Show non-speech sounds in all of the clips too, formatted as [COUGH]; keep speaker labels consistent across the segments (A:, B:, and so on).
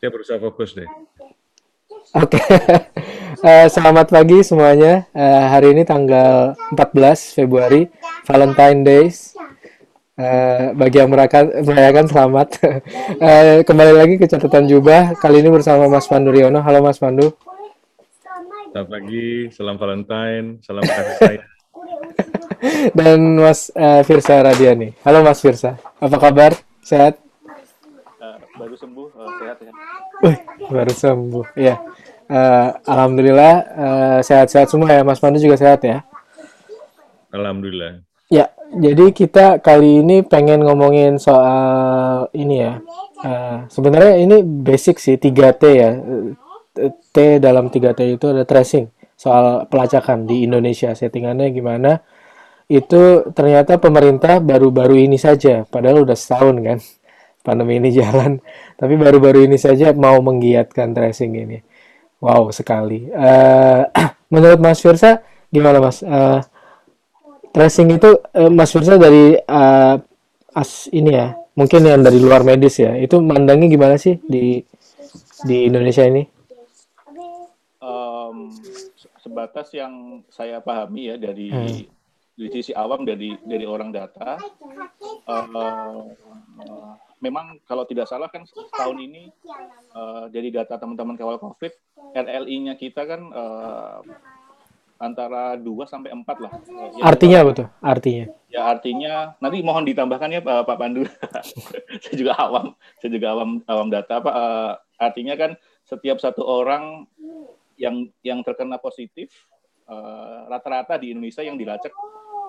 A: Dia berusaha fokus deh.
B: Oke, uh, [LAUGHS] selamat pagi semuanya. Uh, hari ini tanggal 14 Februari, Valentine Days. Uh, bagi yang merayakan, merayakan selamat. uh, [LAUGHS] kembali lagi ke catatan jubah. Kali ini bersama Mas Pandu Riono. Halo Mas Pandu.
A: Selamat pagi, salam Valentine, salam kasih [LAUGHS] sayang.
B: Dan Mas uh, Firsa Radiani. Halo Mas Firsa, apa kabar? Sehat?
C: Baru sembuh uh, sehat ya.
B: Wih, baru sembuh. Ya uh, alhamdulillah uh, sehat-sehat semua ya. Mas Pandu juga sehat ya?
A: Alhamdulillah.
B: Ya jadi kita kali ini pengen ngomongin soal ini ya. Uh, sebenarnya ini basic sih 3T ya. T dalam 3T itu ada tracing soal pelacakan di Indonesia. Settingannya gimana? Itu ternyata pemerintah baru-baru ini saja padahal udah setahun kan pandemi ini [LAUGHS] jalan. Tapi baru-baru ini saja mau menggiatkan tracing ini. Wow sekali. Uh, [CLEARS THROAT] menurut Mas Firsa gimana Mas? Uh, tracing itu uh, Mas Firsa dari uh, as ini ya, mungkin yang dari luar medis ya. Itu mandangnya gimana sih di di Indonesia ini?
C: Um, sebatas yang saya pahami ya dari hmm. dari sisi awam dari dari orang data. Uh, uh, memang kalau tidak salah kan tahun ini uh, dari data teman-teman kawal COVID, RLI-nya kita kan uh, antara 2 sampai 4 lah.
B: Ya, artinya apa tuh? Artinya?
C: Ya artinya nanti mohon ditambahkan ya Pak, Pak Pandu. [LAUGHS] saya juga awam, saya juga awam awam data Pak. Uh, artinya kan setiap satu orang yang yang terkena positif rata-rata uh, di Indonesia yang dilacak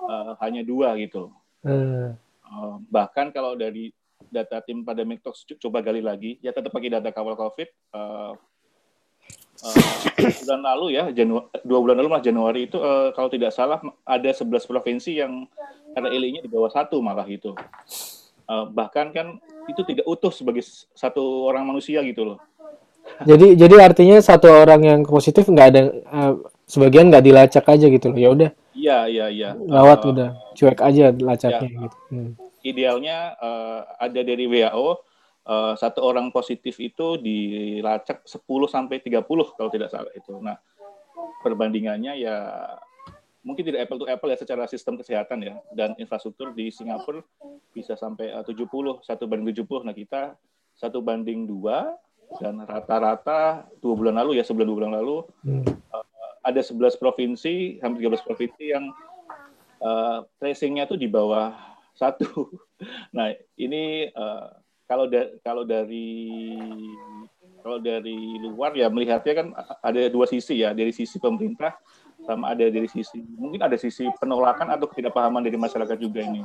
C: uh, hanya dua gitu. Hmm. Uh, bahkan kalau dari data tim pada Talks coba gali lagi, ya tetap pakai data kawal COVID. Uh, uh, bulan lalu ya, Janu dua bulan lalu mas Januari itu uh, kalau tidak salah ada 11 provinsi yang RLI-nya di bawah satu malah gitu. Uh, bahkan kan itu tidak utuh sebagai satu orang manusia gitu loh. [LAUGHS]
B: Jadi jadi artinya satu orang yang positif nggak ada uh, sebagian nggak dilacak aja gitu loh. Ya udah.
C: Iya iya iya.
B: Lawat uh, udah cuek aja lacaknya ya. gitu. Hmm
C: idealnya uh, ada dari WHO uh, eh, satu orang positif itu dilacak 10 sampai 30 kalau tidak salah itu. Nah, perbandingannya ya mungkin tidak apple to apple ya secara sistem kesehatan ya dan infrastruktur di Singapura bisa sampai eh, uh, 70 satu banding 70 nah kita satu banding dua dan rata-rata dua bulan lalu ya sebulan dua bulan lalu hmm. uh, ada 11 provinsi hampir 13 provinsi yang uh, tracingnya tuh di bawah satu. Nah ini uh, kalau da kalau dari kalau dari luar ya melihatnya kan ada dua sisi ya dari sisi pemerintah sama ada dari sisi mungkin ada sisi penolakan atau ketidakpahaman dari masyarakat juga ini.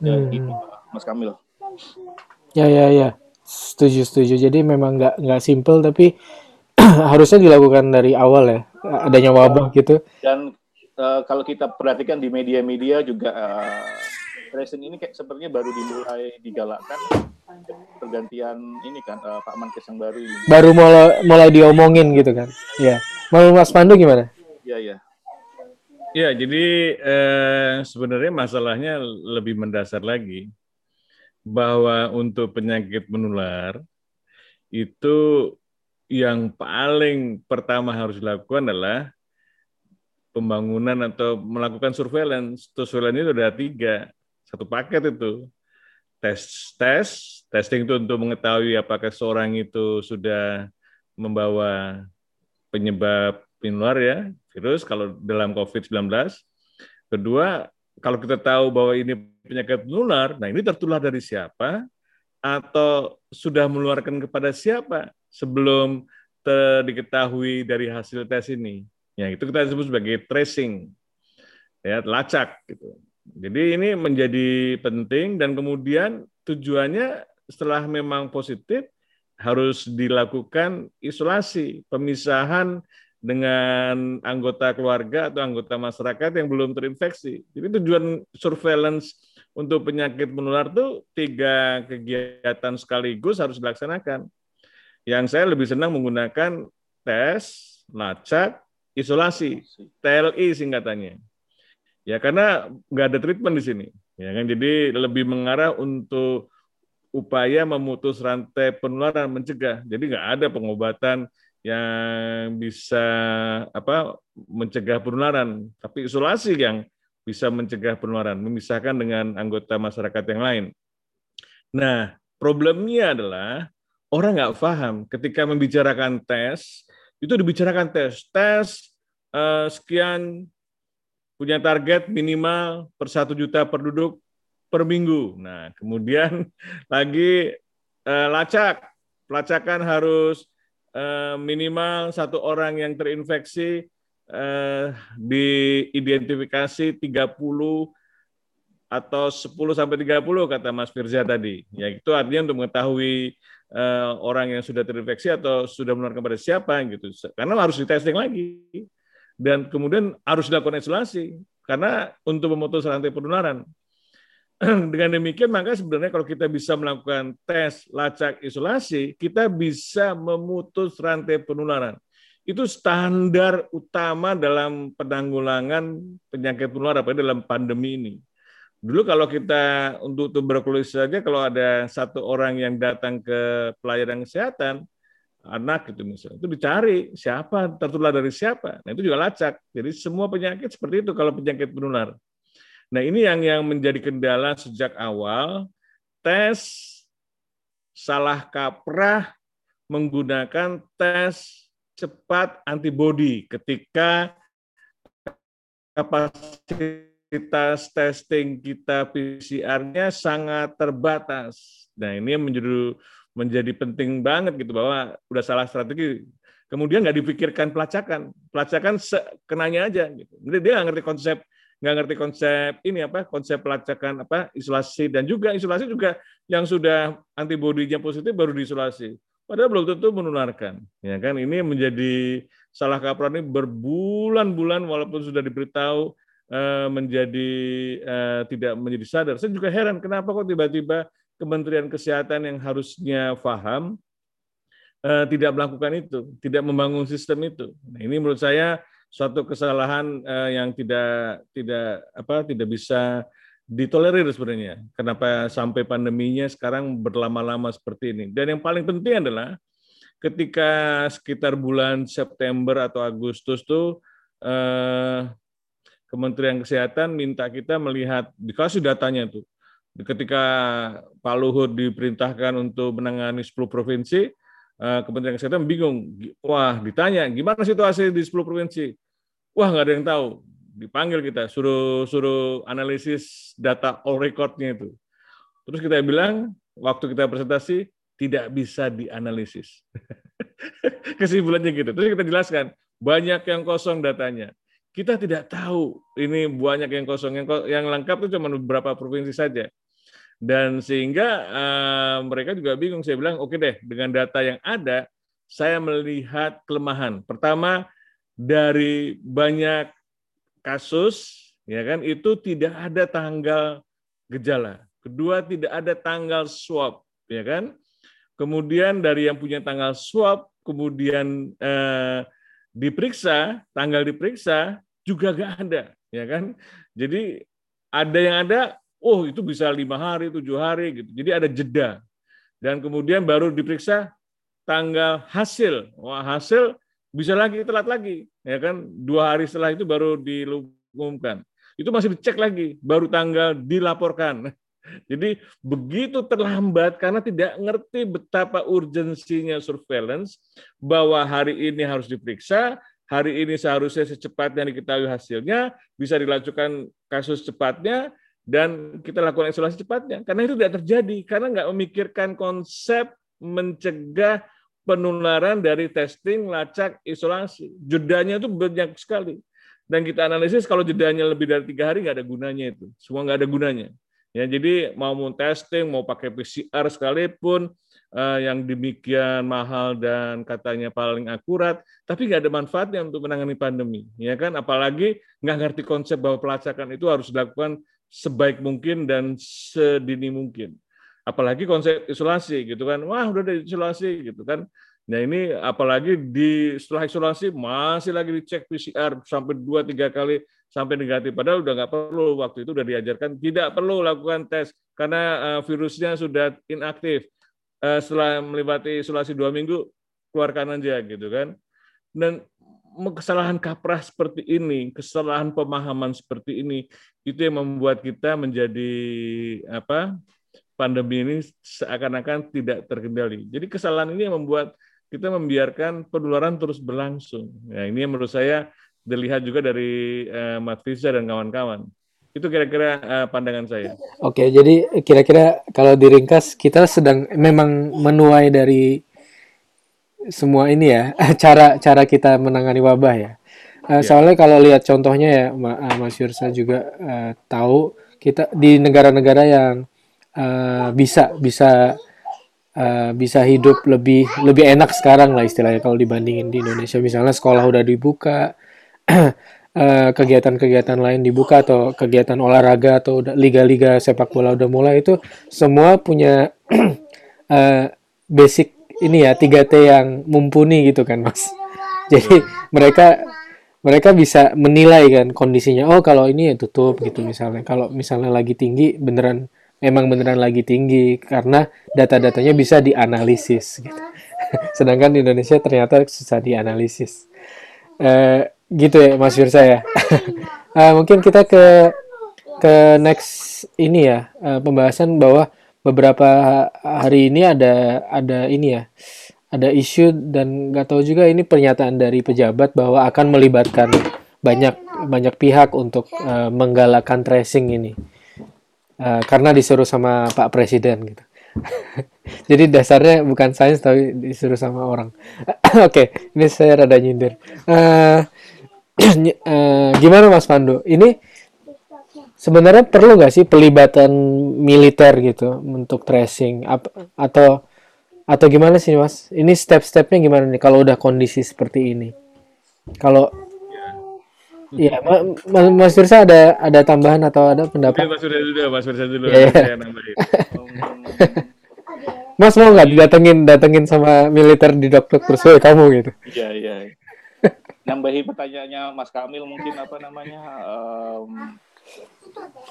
C: Ya, hmm. gitu, Mas Kamil.
B: Ya ya ya, setuju setuju. Jadi memang nggak nggak simple tapi [CLEARS THROAT] harusnya dilakukan dari awal ya adanya wabah gitu.
C: Dan uh, kalau kita perhatikan di media-media juga uh, racing ini kayak sepertinya baru dimulai digalakkan pergantian ini kan uh, Pak Mankes yang baru ini.
B: Baru mulai mulai diomongin gitu kan. Ya. Mau Mas Pandu gimana?
C: Iya, iya.
A: Ya, jadi eh, sebenarnya masalahnya lebih mendasar lagi bahwa untuk penyakit menular itu yang paling pertama harus dilakukan adalah pembangunan atau melakukan surveillance. Surveillance itu ada tiga satu paket itu tes tes testing itu untuk mengetahui apakah seorang itu sudah membawa penyebab penular ya virus kalau dalam COVID-19. Kedua, kalau kita tahu bahwa ini penyakit menular, nah ini tertular dari siapa atau sudah menularkan kepada siapa sebelum diketahui dari hasil tes ini. Ya, itu kita sebut sebagai tracing. Ya, lacak gitu. Jadi ini menjadi penting dan kemudian tujuannya setelah memang positif harus dilakukan isolasi, pemisahan dengan anggota keluarga atau anggota masyarakat yang belum terinfeksi. Jadi tujuan surveillance untuk penyakit menular itu tiga kegiatan sekaligus harus dilaksanakan. Yang saya lebih senang menggunakan tes, lacak, isolasi, TLI singkatannya. Ya karena nggak ada treatment di sini. Ya kan jadi lebih mengarah untuk upaya memutus rantai penularan mencegah. Jadi nggak ada pengobatan yang bisa apa mencegah penularan, tapi isolasi yang bisa mencegah penularan, memisahkan dengan anggota masyarakat yang lain. Nah, problemnya adalah orang nggak paham ketika membicarakan tes, itu dibicarakan tes, tes eh, sekian punya target minimal per satu juta penduduk per minggu. Nah, kemudian [LAUGHS] lagi eh, lacak, pelacakan harus eh, minimal satu orang yang terinfeksi eh, diidentifikasi 30 atau 10 sampai 30 kata Mas Firza tadi. Ya itu artinya untuk mengetahui eh, orang yang sudah terinfeksi atau sudah menularkan kepada siapa gitu. Karena harus di testing lagi. Dan kemudian harus dilakukan isolasi karena untuk memutus rantai penularan. [CLEARS THROAT] dengan demikian maka sebenarnya kalau kita bisa melakukan tes lacak isolasi, kita bisa memutus rantai penularan. Itu standar utama dalam penanggulangan penyakit penular apa dalam pandemi ini. Dulu kalau kita untuk tuberkulosis saja kalau ada satu orang yang datang ke pelayanan kesehatan, anak itu misalnya, itu dicari siapa tertular dari siapa. Nah itu juga lacak. Jadi semua penyakit seperti itu kalau penyakit penular. Nah, ini yang yang menjadi kendala sejak awal tes salah kaprah menggunakan tes cepat antibody ketika kapasitas testing kita PCR-nya sangat terbatas. Nah, ini yang menjadi menjadi penting banget gitu bahwa udah salah strategi. Kemudian nggak dipikirkan pelacakan, pelacakan kenanya aja gitu. Jadi dia nggak ngerti konsep nggak ngerti konsep ini apa konsep pelacakan apa isolasi dan juga isolasi juga yang sudah antibodinya positif baru diisolasi padahal belum tentu menularkan ya kan ini menjadi salah kaprah ini berbulan-bulan walaupun sudah diberitahu eh, menjadi eh, tidak menjadi sadar saya juga heran kenapa kok tiba-tiba Kementerian Kesehatan yang harusnya paham eh, tidak melakukan itu tidak membangun sistem itu nah, ini menurut saya suatu kesalahan uh, yang tidak tidak apa tidak bisa ditolerir sebenarnya. Kenapa sampai pandeminya sekarang berlama-lama seperti ini? Dan yang paling penting adalah ketika sekitar bulan September atau Agustus tuh eh, Kementerian Kesehatan minta kita melihat dikasih datanya tuh. Ketika Pak Luhut diperintahkan untuk menangani 10 provinsi, Eh, Kementerian Kesehatan bingung. Wah, ditanya, gimana situasi di 10 provinsi? Wah, nggak ada yang tahu. Dipanggil kita, suruh suruh analisis data all recordnya itu. Terus kita bilang, waktu kita presentasi, tidak bisa dianalisis. [LAUGHS] Kesimpulannya gitu. Terus kita jelaskan, banyak yang kosong datanya. Kita tidak tahu ini banyak yang kosong. Yang, yang lengkap itu cuma beberapa provinsi saja dan sehingga uh, mereka juga bingung. Saya bilang, oke okay deh, dengan data yang ada, saya melihat kelemahan. Pertama, dari banyak kasus, ya kan, itu tidak ada tanggal gejala. Kedua, tidak ada tanggal swab, ya kan. Kemudian dari yang punya tanggal swab, kemudian eh, diperiksa, tanggal diperiksa juga nggak ada, ya kan. Jadi ada yang ada oh itu bisa lima hari, tujuh hari gitu. Jadi ada jeda. Dan kemudian baru diperiksa tanggal hasil. Wah hasil bisa lagi telat lagi, ya kan? Dua hari setelah itu baru diumumkan. Itu masih dicek lagi, baru tanggal dilaporkan. [LAUGHS] Jadi begitu terlambat karena tidak ngerti betapa urgensinya surveillance bahwa hari ini harus diperiksa, hari ini seharusnya secepatnya diketahui hasilnya, bisa dilakukan kasus cepatnya, dan kita lakukan isolasi cepatnya karena itu tidak terjadi karena nggak memikirkan konsep mencegah penularan dari testing, lacak, isolasi. Jedanya itu banyak sekali. Dan kita analisis kalau jedanya lebih dari tiga hari nggak ada gunanya itu. Semua nggak ada gunanya. Ya, jadi mau mau testing, mau pakai PCR sekalipun, eh, yang demikian mahal dan katanya paling akurat, tapi nggak ada manfaatnya untuk menangani pandemi, ya kan? Apalagi nggak ngerti konsep bahwa pelacakan itu harus dilakukan sebaik mungkin dan sedini mungkin. Apalagi konsep isolasi gitu kan. Wah, udah ada isolasi gitu kan. Nah ini apalagi di setelah isolasi masih lagi dicek PCR sampai dua tiga kali sampai negatif. Padahal udah nggak perlu waktu itu udah diajarkan tidak perlu lakukan tes karena uh, virusnya sudah inaktif. Uh, setelah melewati isolasi dua minggu keluarkan aja gitu kan. Dan kesalahan kaprah seperti ini, kesalahan pemahaman seperti ini itu yang membuat kita menjadi apa pandemi ini seakan-akan tidak terkendali. Jadi kesalahan ini yang membuat kita membiarkan penularan terus berlangsung. Nah, ini yang menurut saya dilihat juga dari uh, Mat Fiza dan kawan-kawan. Itu kira-kira uh, pandangan saya.
B: Oke, jadi kira-kira kalau diringkas kita sedang memang menuai dari semua ini ya [LAUGHS] cara cara kita menangani wabah ya. Uh, ya. Soalnya kalau lihat contohnya ya Mas Yursa juga uh, tahu kita di negara-negara yang uh, bisa bisa uh, bisa hidup lebih lebih enak sekarang lah istilahnya kalau dibandingin di Indonesia misalnya sekolah udah dibuka [CLEARS THROAT] eh, kegiatan-kegiatan uh, lain dibuka atau kegiatan olahraga atau liga-liga sepak bola udah mulai itu semua punya uh, [CLEARS THROAT] basic ini ya 3T yang mumpuni gitu kan mas jadi mereka mereka bisa menilai kan kondisinya oh kalau ini ya tutup gitu misalnya kalau misalnya lagi tinggi beneran memang beneran lagi tinggi karena data-datanya bisa dianalisis gitu. [LAUGHS] Sedangkan di Indonesia ternyata susah dianalisis. Uh, gitu ya Mas Firsa ya. uh, [LAUGHS] mungkin kita ke ke next ini ya uh, pembahasan bahwa beberapa hari ini ada ada ini ya ada isu dan nggak tahu juga ini pernyataan dari pejabat bahwa akan melibatkan banyak banyak pihak untuk uh, menggalakkan tracing ini uh, karena disuruh sama Pak Presiden gitu. [LAUGHS] Jadi dasarnya bukan sains tapi disuruh sama orang. [COUGHS] Oke, okay, ini saya rada nyindir. [COUGHS] Uh, uh, gimana Mas Pandu? Ini sebenarnya perlu nggak sih pelibatan militer gitu untuk tracing Ap atau atau gimana sih Mas? Ini step-stepnya gimana nih kalau udah kondisi seperti ini? Kalau Iya, Mas Firsa ada ada tambahan atau ada pendapat?
A: Mas Firsa dulu, Mas Firsa dulu. Yeah. Saya nambahin. [LAUGHS]
B: Mas mau nggak didatengin datengin sama militer di dokter terus kamu gitu?
C: Iya iya. [LAUGHS] Nambahi pertanyaannya Mas Kamil mungkin apa namanya um,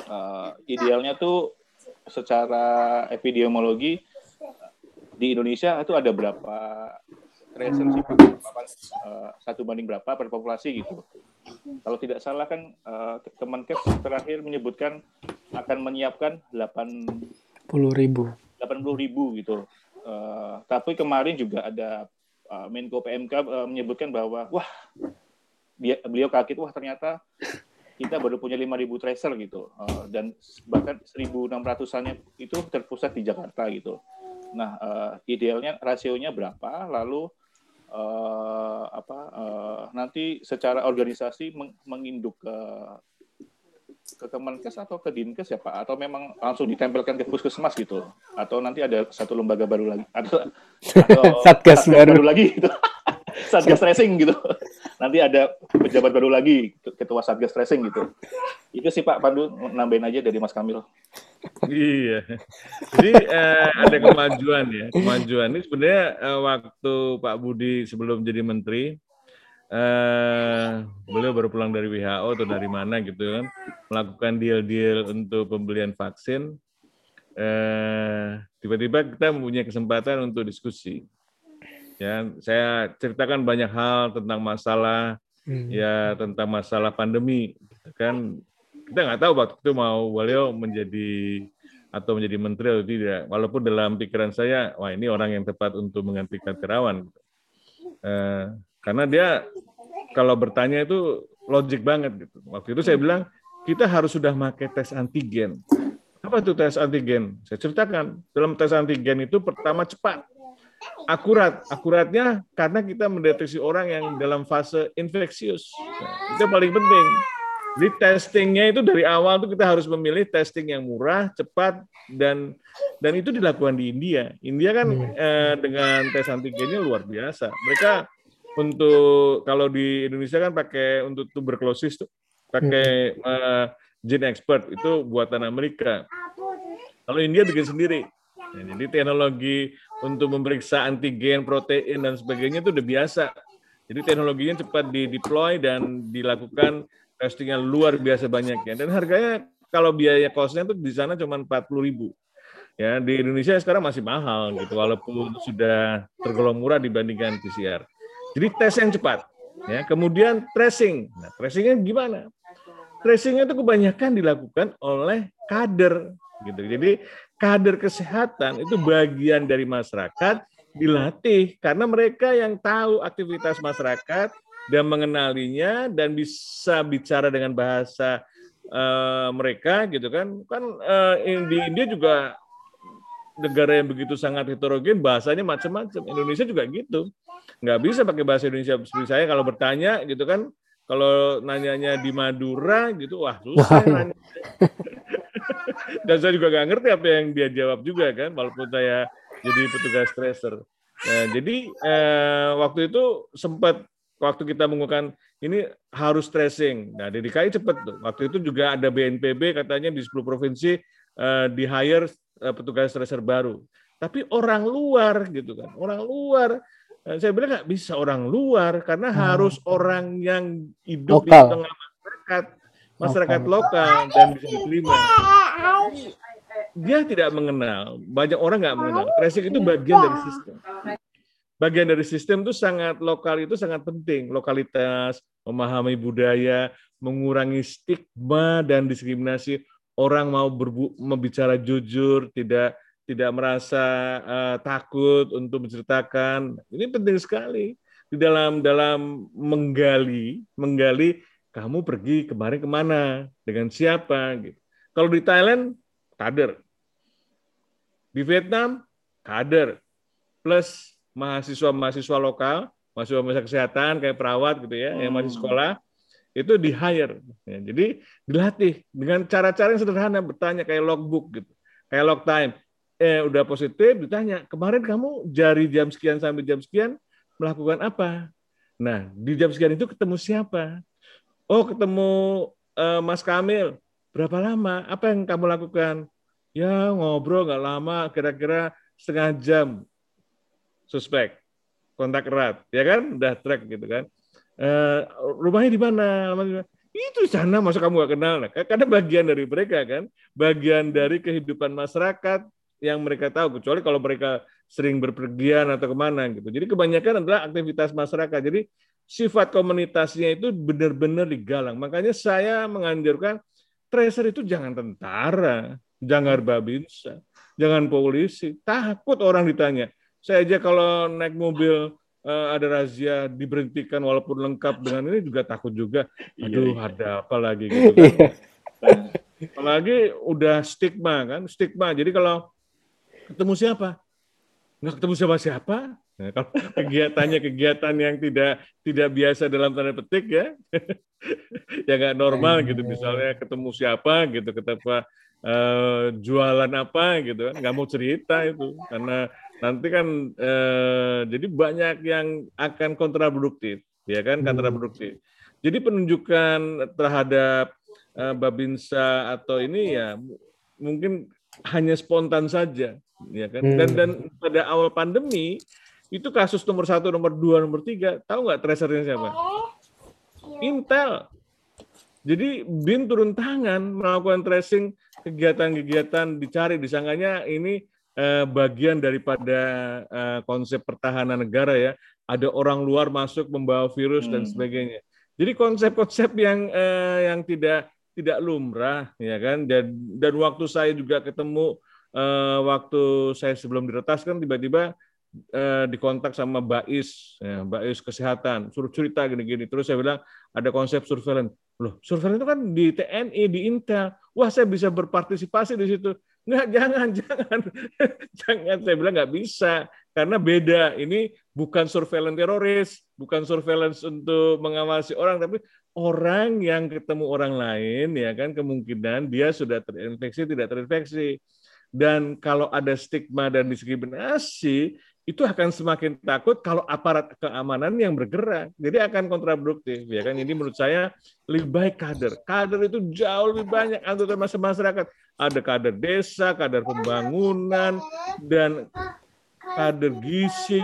C: uh, idealnya tuh secara epidemiologi di Indonesia itu ada berapa sih uh, satu banding berapa per populasi gitu. Kalau tidak salah kan uh, Kemenkes terakhir menyebutkan akan menyiapkan 80
B: ribu.
C: 80 ribu gitu. Uh, tapi kemarin juga ada uh, Menko PMK uh, menyebutkan bahwa wah dia, beliau kaget wah ternyata kita baru punya 5.000 tracer gitu uh, dan bahkan 1.600-annya itu terpusat di Jakarta gitu. Nah, uh, idealnya rasionya berapa? Lalu uh, apa uh, nanti secara organisasi meng menginduk ke ke Kemenkes atau ke Dinkes ya Pak atau memang langsung ditempelkan ke puskesmas gitu atau nanti ada satu lembaga baru lagi atau, [LAUGHS] atau
B: satgas, baru. baru
C: lagi gitu [LAUGHS] satgas tracing gitu nanti ada pejabat baru lagi ketua satgas tracing gitu itu sih Pak Pandu nambahin aja dari Mas Kamil
A: iya. Jadi eh, ada kemajuan ya. Kemajuan ini sebenarnya eh, waktu Pak Budi sebelum jadi menteri, eh, beliau baru pulang dari WHO atau dari mana gitu kan, melakukan deal-deal untuk pembelian vaksin. Eh, tiba-tiba kita mempunyai kesempatan untuk diskusi. Ya, saya ceritakan banyak hal tentang masalah hmm. ya tentang masalah pandemi gitu kan kita nggak tahu waktu itu mau beliau menjadi atau menjadi menteri atau tidak. Walaupun dalam pikiran saya, wah ini orang yang tepat untuk menggantikan Terawan. Eh, karena dia kalau bertanya itu logik banget gitu. Waktu itu saya bilang kita harus sudah pakai tes antigen. Apa itu tes antigen? Saya ceritakan. Dalam tes antigen itu pertama cepat, akurat. Akuratnya karena kita mendeteksi orang yang dalam fase infeksius. Nah, itu paling penting. Jadi testingnya itu dari awal tuh kita harus memilih testing yang murah, cepat dan dan itu dilakukan di India. India kan hmm. eh, dengan tes antigennya luar biasa. Mereka untuk kalau di Indonesia kan pakai untuk tuberkulosis tuh pakai hmm. eh, gene expert itu buatan Amerika. Kalau India bikin sendiri. Ya, jadi teknologi untuk memeriksa antigen, protein dan sebagainya itu udah biasa. Jadi teknologinya cepat di deploy dan dilakukan testingnya luar biasa banyaknya. Dan harganya kalau biaya kosnya itu di sana cuma 40 ribu. Ya, di Indonesia sekarang masih mahal gitu, walaupun sudah tergolong murah dibandingkan PCR. Jadi tes yang cepat. Ya, kemudian tracing. Nah, tracingnya gimana? Tracingnya itu kebanyakan dilakukan oleh kader gitu. Jadi kader kesehatan itu bagian dari masyarakat dilatih karena mereka yang tahu aktivitas masyarakat dan mengenalinya dan bisa bicara dengan bahasa uh, mereka gitu kan. Kan uh, di India juga negara yang begitu sangat heterogen, bahasanya macam-macam. Indonesia juga gitu. Nggak bisa pakai bahasa Indonesia seperti saya kalau bertanya gitu kan. Kalau nanyanya di Madura gitu, wah susah nanya. [LAUGHS] Dan saya juga nggak ngerti apa yang dia jawab juga kan, walaupun saya jadi petugas tracer. Nah, jadi eh, waktu itu sempat waktu kita menggunakan ini harus tracing. Nah, di DKI cepat tuh. Waktu itu juga ada BNPB katanya di 10 provinsi eh, di hire Eh, petugas tracer baru. Tapi orang luar gitu kan, orang luar. Eh, saya bilang nggak bisa orang luar karena hmm. harus orang yang hidup lokal. di tengah masyarakat, masyarakat lokal, lokal dan bisa diterima. Dia tidak mengenal, banyak orang nggak mengenal. Tracing itu bagian dari sistem. Bagian dari sistem itu sangat lokal itu sangat penting. Lokalitas, memahami budaya, mengurangi stigma dan diskriminasi orang mau berbu membicara jujur, tidak tidak merasa uh, takut untuk menceritakan. Ini penting sekali di dalam dalam menggali menggali kamu pergi kemarin ke mana dengan siapa gitu. Kalau di Thailand kader, di Vietnam kader, plus mahasiswa-mahasiswa lokal, mahasiswa-mahasiswa kesehatan kayak perawat gitu ya, hmm. yang masih hmm. sekolah, itu di hire. Ya, jadi dilatih dengan cara-cara yang sederhana bertanya kayak logbook gitu, kayak log time. Eh udah positif ditanya kemarin kamu jari jam sekian sampai jam sekian melakukan apa? Nah di jam sekian itu ketemu siapa? Oh ketemu uh, Mas Kamil. Berapa lama? Apa yang kamu lakukan? Ya ngobrol nggak lama, kira-kira setengah jam. Suspek, kontak erat, ya kan? Udah track gitu kan Uh, rumahnya di mana? Itu sana, masa kamu gak kenal? Nah, karena bagian dari mereka kan, bagian dari kehidupan masyarakat yang mereka tahu. Kecuali kalau mereka sering berpergian atau ke mana gitu. Jadi kebanyakan adalah aktivitas masyarakat. Jadi sifat komunitasnya itu benar-benar digalang. Makanya saya menganjurkan tracer itu jangan tentara, jangan babinsa, jangan polisi. Takut orang ditanya. Saya aja kalau naik mobil uh, ada razia diberhentikan walaupun lengkap dengan ini juga takut juga. Iya, Aduh, iya, ada apa lagi gitu kan. Iya. Apalagi udah stigma kan, stigma. Jadi kalau ketemu siapa? Nggak ketemu siapa-siapa. Nah, kalau [LAUGHS] kegiatannya kegiatan yang tidak tidak biasa dalam tanda petik ya, [LAUGHS] ya nggak normal gitu. Misalnya ketemu siapa gitu, ketemu uh, jualan apa gitu kan, nggak mau cerita itu karena nanti kan eh, jadi banyak yang akan kontraproduktif ya kan hmm. kontraproduktif jadi penunjukan terhadap eh, babinsa atau ini ya mungkin hanya spontan saja ya kan hmm. dan dan pada awal pandemi itu kasus nomor satu nomor dua nomor tiga tahu nggak tracernya siapa Intel jadi BIN turun tangan melakukan tracing kegiatan-kegiatan dicari disangkanya ini eh, bagian daripada eh, konsep pertahanan negara ya. Ada orang luar masuk membawa virus hmm. dan sebagainya. Jadi konsep-konsep yang eh, yang tidak tidak lumrah ya kan? Dan dan waktu saya juga ketemu eh, waktu saya sebelum diretas kan tiba-tiba eh, dikontak sama Bais ya, Bais kesehatan suruh cerita gini-gini. Terus saya bilang ada konsep surveillance. Loh surveillance itu kan di TNI di Intel. Wah saya bisa berpartisipasi di situ Nggak, jangan, [LAUGHS] jangan. jangan, saya bilang nggak bisa. Karena beda, ini bukan surveillance teroris, bukan surveillance untuk mengawasi orang, tapi orang yang ketemu orang lain, ya kan, kemungkinan dia sudah terinfeksi, tidak terinfeksi. Dan kalau ada stigma dan diskriminasi, itu akan semakin takut kalau aparat keamanan yang bergerak. Jadi akan kontraproduktif, ya kan? Ini menurut saya lebih baik kader. Kader itu jauh lebih banyak anggota masyarakat. Ada kader desa, kader pembangunan, dan kader gizi,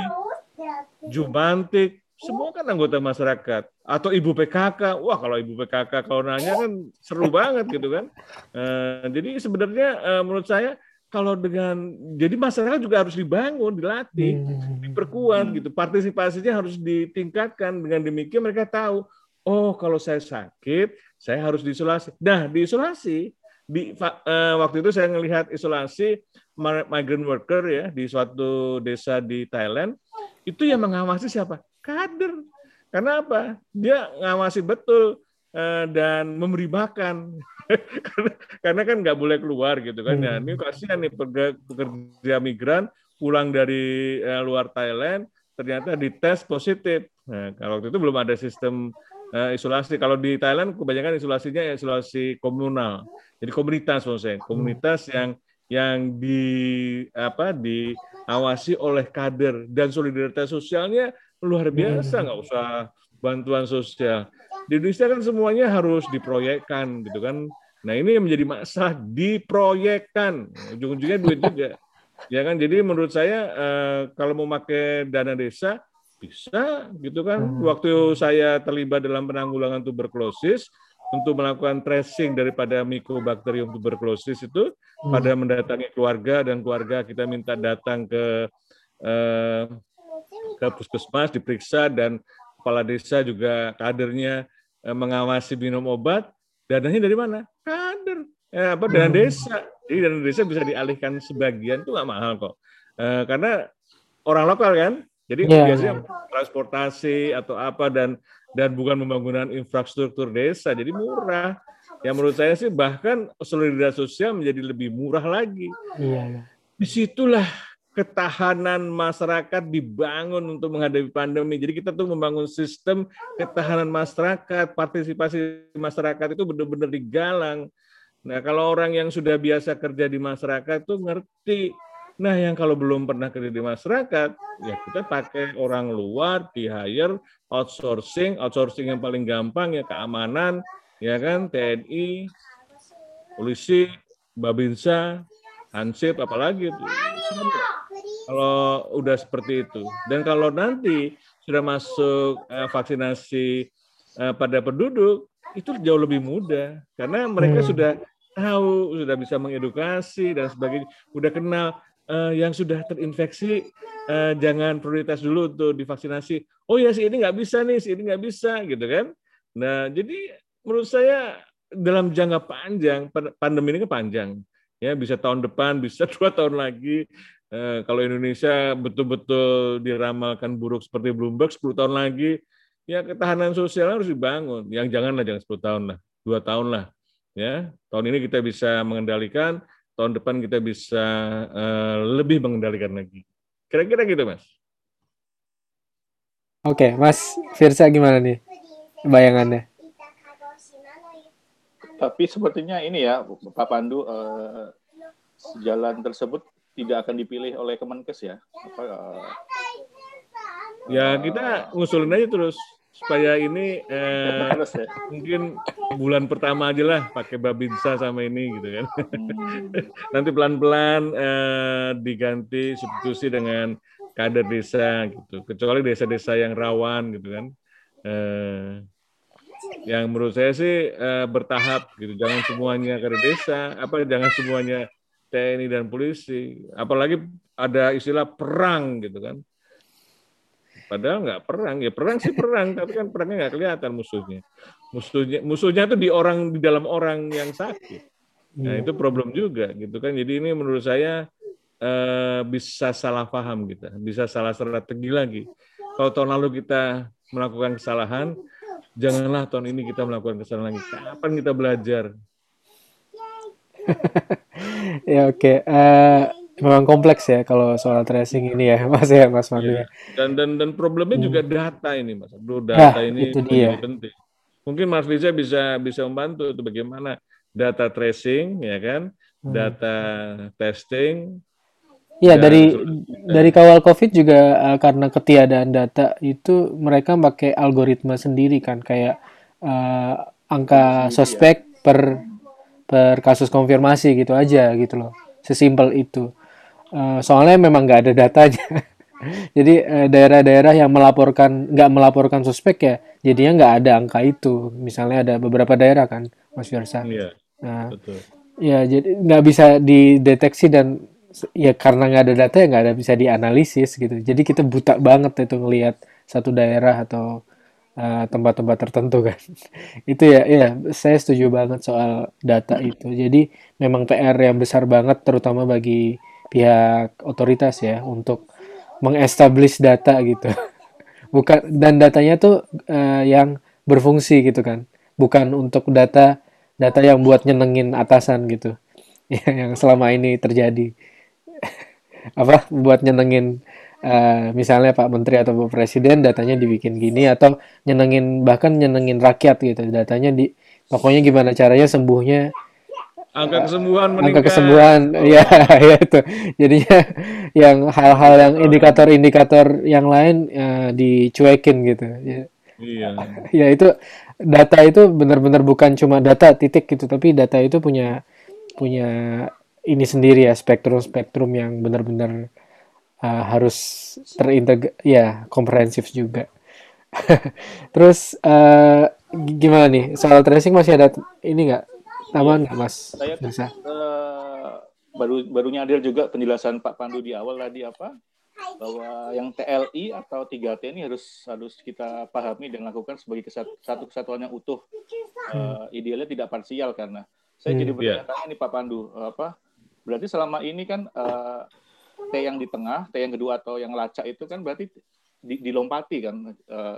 A: jumantik, semua kan anggota masyarakat. Atau ibu PKK wah kalau ibu PKK kalau nanya kan seru banget gitu kan. Uh, jadi sebenarnya uh, menurut saya kalau dengan jadi masyarakat juga harus dibangun dilatih hmm. diperkuat gitu. Partisipasinya harus ditingkatkan. Dengan demikian mereka tahu oh kalau saya sakit saya harus diisolasi. Nah diisolasi di uh, waktu itu saya melihat isolasi migrant worker ya di suatu desa di Thailand itu yang mengawasi siapa kader. Karena apa? Dia ngawasi betul uh, dan memberi makan. [LAUGHS] karena, kan nggak boleh keluar gitu kan ya. Ini kasihan nih pekerja migran pulang dari uh, luar Thailand ternyata dites positif. Nah, kalau waktu itu belum ada sistem uh, isolasi. Kalau di Thailand kebanyakan isolasinya ya isolasi komunal. Jadi komunitas maksudnya, komunitas yang yang di apa diawasi oleh kader. Dan solidaritas sosialnya luar biasa. Nggak usah bantuan sosial. Di Indonesia kan semuanya harus diproyekkan gitu kan. Nah ini yang menjadi masalah. Diproyekkan. Ujung-ujungnya duit juga. Ya kan? Jadi menurut saya eh, kalau mau pakai dana desa bisa gitu kan hmm. waktu saya terlibat dalam penanggulangan tuberkulosis untuk melakukan tracing daripada Mycobacterium tuberculosis itu hmm. pada mendatangi keluarga dan keluarga kita minta datang ke eh, ke puskesmas diperiksa dan kepala desa juga kadernya eh, mengawasi minum obat dananya dari mana kader eh, apa dana hmm. desa jadi dana desa bisa dialihkan sebagian itu nggak mahal kok eh, karena orang lokal kan jadi yeah. biasanya transportasi atau apa dan dan bukan pembangunan infrastruktur desa jadi murah ya menurut saya sih bahkan solidaritas sosial menjadi lebih murah lagi yeah. di situlah ketahanan masyarakat dibangun untuk menghadapi pandemi. Jadi kita tuh membangun sistem ketahanan masyarakat, partisipasi masyarakat itu benar-benar digalang. Nah, kalau orang yang sudah biasa kerja di masyarakat tuh ngerti. Nah, yang kalau belum pernah kerja di masyarakat, ya kita pakai orang luar, di hire, outsourcing, outsourcing yang paling gampang ya keamanan, ya kan, TNI, polisi, Babinsa, Hansip, apalagi itu kalau udah seperti itu. Dan kalau nanti sudah masuk uh, vaksinasi uh, pada penduduk, itu jauh lebih mudah karena mereka hmm. sudah tahu, sudah bisa mengedukasi dan sebagainya, sudah kenal uh, yang sudah terinfeksi uh, jangan prioritas dulu untuk divaksinasi. Oh ya si ini nggak bisa nih, si ini nggak bisa gitu kan. Nah jadi menurut saya dalam jangka panjang pandemi ini kan panjang ya bisa tahun depan [LAUGHS] bisa dua tahun lagi eh, kalau Indonesia betul-betul diramalkan buruk seperti Bloomberg 10 tahun lagi, ya ketahanan sosial harus dibangun. Yang janganlah jangan 10 tahun lah, dua tahun lah. Ya, tahun ini kita bisa mengendalikan, tahun depan kita bisa eh, lebih mengendalikan lagi. Kira-kira gitu, Mas.
B: Oke, Mas Firsa gimana nih bayangannya?
C: Tapi sepertinya ini ya, Pak Pandu, eh, jalan tersebut tidak akan dipilih oleh Kemenkes ya? Apa, uh,
A: ya kita ngusulin aja terus supaya ini eh, ya? mungkin bulan pertama aja lah pakai babinsa sama ini gitu kan. Hmm. [LAUGHS] Nanti pelan-pelan eh, diganti substitusi dengan kader desa gitu. Kecuali desa-desa yang rawan gitu kan. Eh, yang menurut saya sih eh, bertahap gitu. Jangan semuanya kader desa, apa jangan semuanya TNI dan polisi. Apalagi ada istilah perang gitu kan. Padahal nggak perang, ya perang sih perang, tapi kan perangnya nggak kelihatan musuhnya. Musuhnya musuhnya itu di orang di dalam orang yang sakit. Nah itu problem juga gitu kan. Jadi ini menurut saya eh, bisa salah paham kita, bisa salah strategi lagi. Kalau tahun lalu kita melakukan kesalahan, janganlah tahun ini kita melakukan kesalahan lagi. Kapan kita belajar? [LAUGHS]
B: ya oke. Okay. Uh, eh, memang kompleks ya kalau soal tracing ini ya, [LAUGHS] Mas ya, Mas Mandu
A: ya. Dan dan dan problemnya hmm. juga data ini, Mas. Bro, data nah, ini itu dia. penting. Mungkin Mas Liza bisa bisa membantu itu bagaimana data tracing ya kan, hmm. data testing.
B: Iya dari dari kawal COVID juga uh, karena ketiadaan data itu mereka pakai algoritma sendiri kan kayak uh, angka suspek per per kasus konfirmasi gitu aja gitu loh sesimpel itu Uh, soalnya memang nggak ada datanya. [LAUGHS] Jadi uh, daerah-daerah yang melaporkan nggak melaporkan suspek ya, jadinya nggak ada angka itu. Misalnya ada beberapa daerah kan, Mas Firsa. Iya. Nah, betul. Ya jadi nggak bisa dideteksi dan ya karena nggak ada data ya nggak ada bisa dianalisis gitu. Jadi kita buta banget itu ngelihat satu daerah atau tempat tempat-tempat tertentu kan. [LAUGHS] itu ya, ya saya setuju banget soal data itu. Jadi memang PR yang besar banget terutama bagi pihak otoritas ya untuk mengestablish data gitu. [LAUGHS] Bukan dan datanya tuh uh, yang berfungsi gitu kan. Bukan untuk data data yang buat nyenengin atasan gitu. [LAUGHS] Ya, yang selama ini terjadi. [LAUGHS] Apa buat nyenengin uh, misalnya Pak Menteri atau Pak Presiden datanya dibikin gini atau nyenengin bahkan nyenengin rakyat gitu. Datanya di pokoknya gimana caranya sembuhnya
A: angka kesembuhan
B: meningkat. Angka kesembuhan, oh. [LAUGHS] ya, ya itu. Jadinya yang hal-hal yang indikator-indikator yang lain uh, dicuekin gitu. Ya. Iya. [LAUGHS] ya itu data itu benar-benar bukan cuma data titik gitu, tapi data itu punya punya ini sendiri ya spektrum-spektrum yang benar-benar uh, harus terintegrasi ya komprehensif juga. [LAUGHS] Terus uh, gimana nih soal tracing masih ada ini nggak Aman nggak Mas?
C: Saya bisa. Uh, baru baru nyadar juga penjelasan Pak Pandu di awal tadi apa bahwa yang TLI atau 3T ini harus harus kita pahami dan lakukan sebagai kesat, satu kesatuan yang utuh. Uh, idealnya tidak parsial karena saya hmm, jadi iya. bertanya yeah. ini Pak Pandu apa berarti selama ini kan uh, T yang di tengah, T yang kedua atau yang lacak itu kan berarti di, dilompati kan. Uh,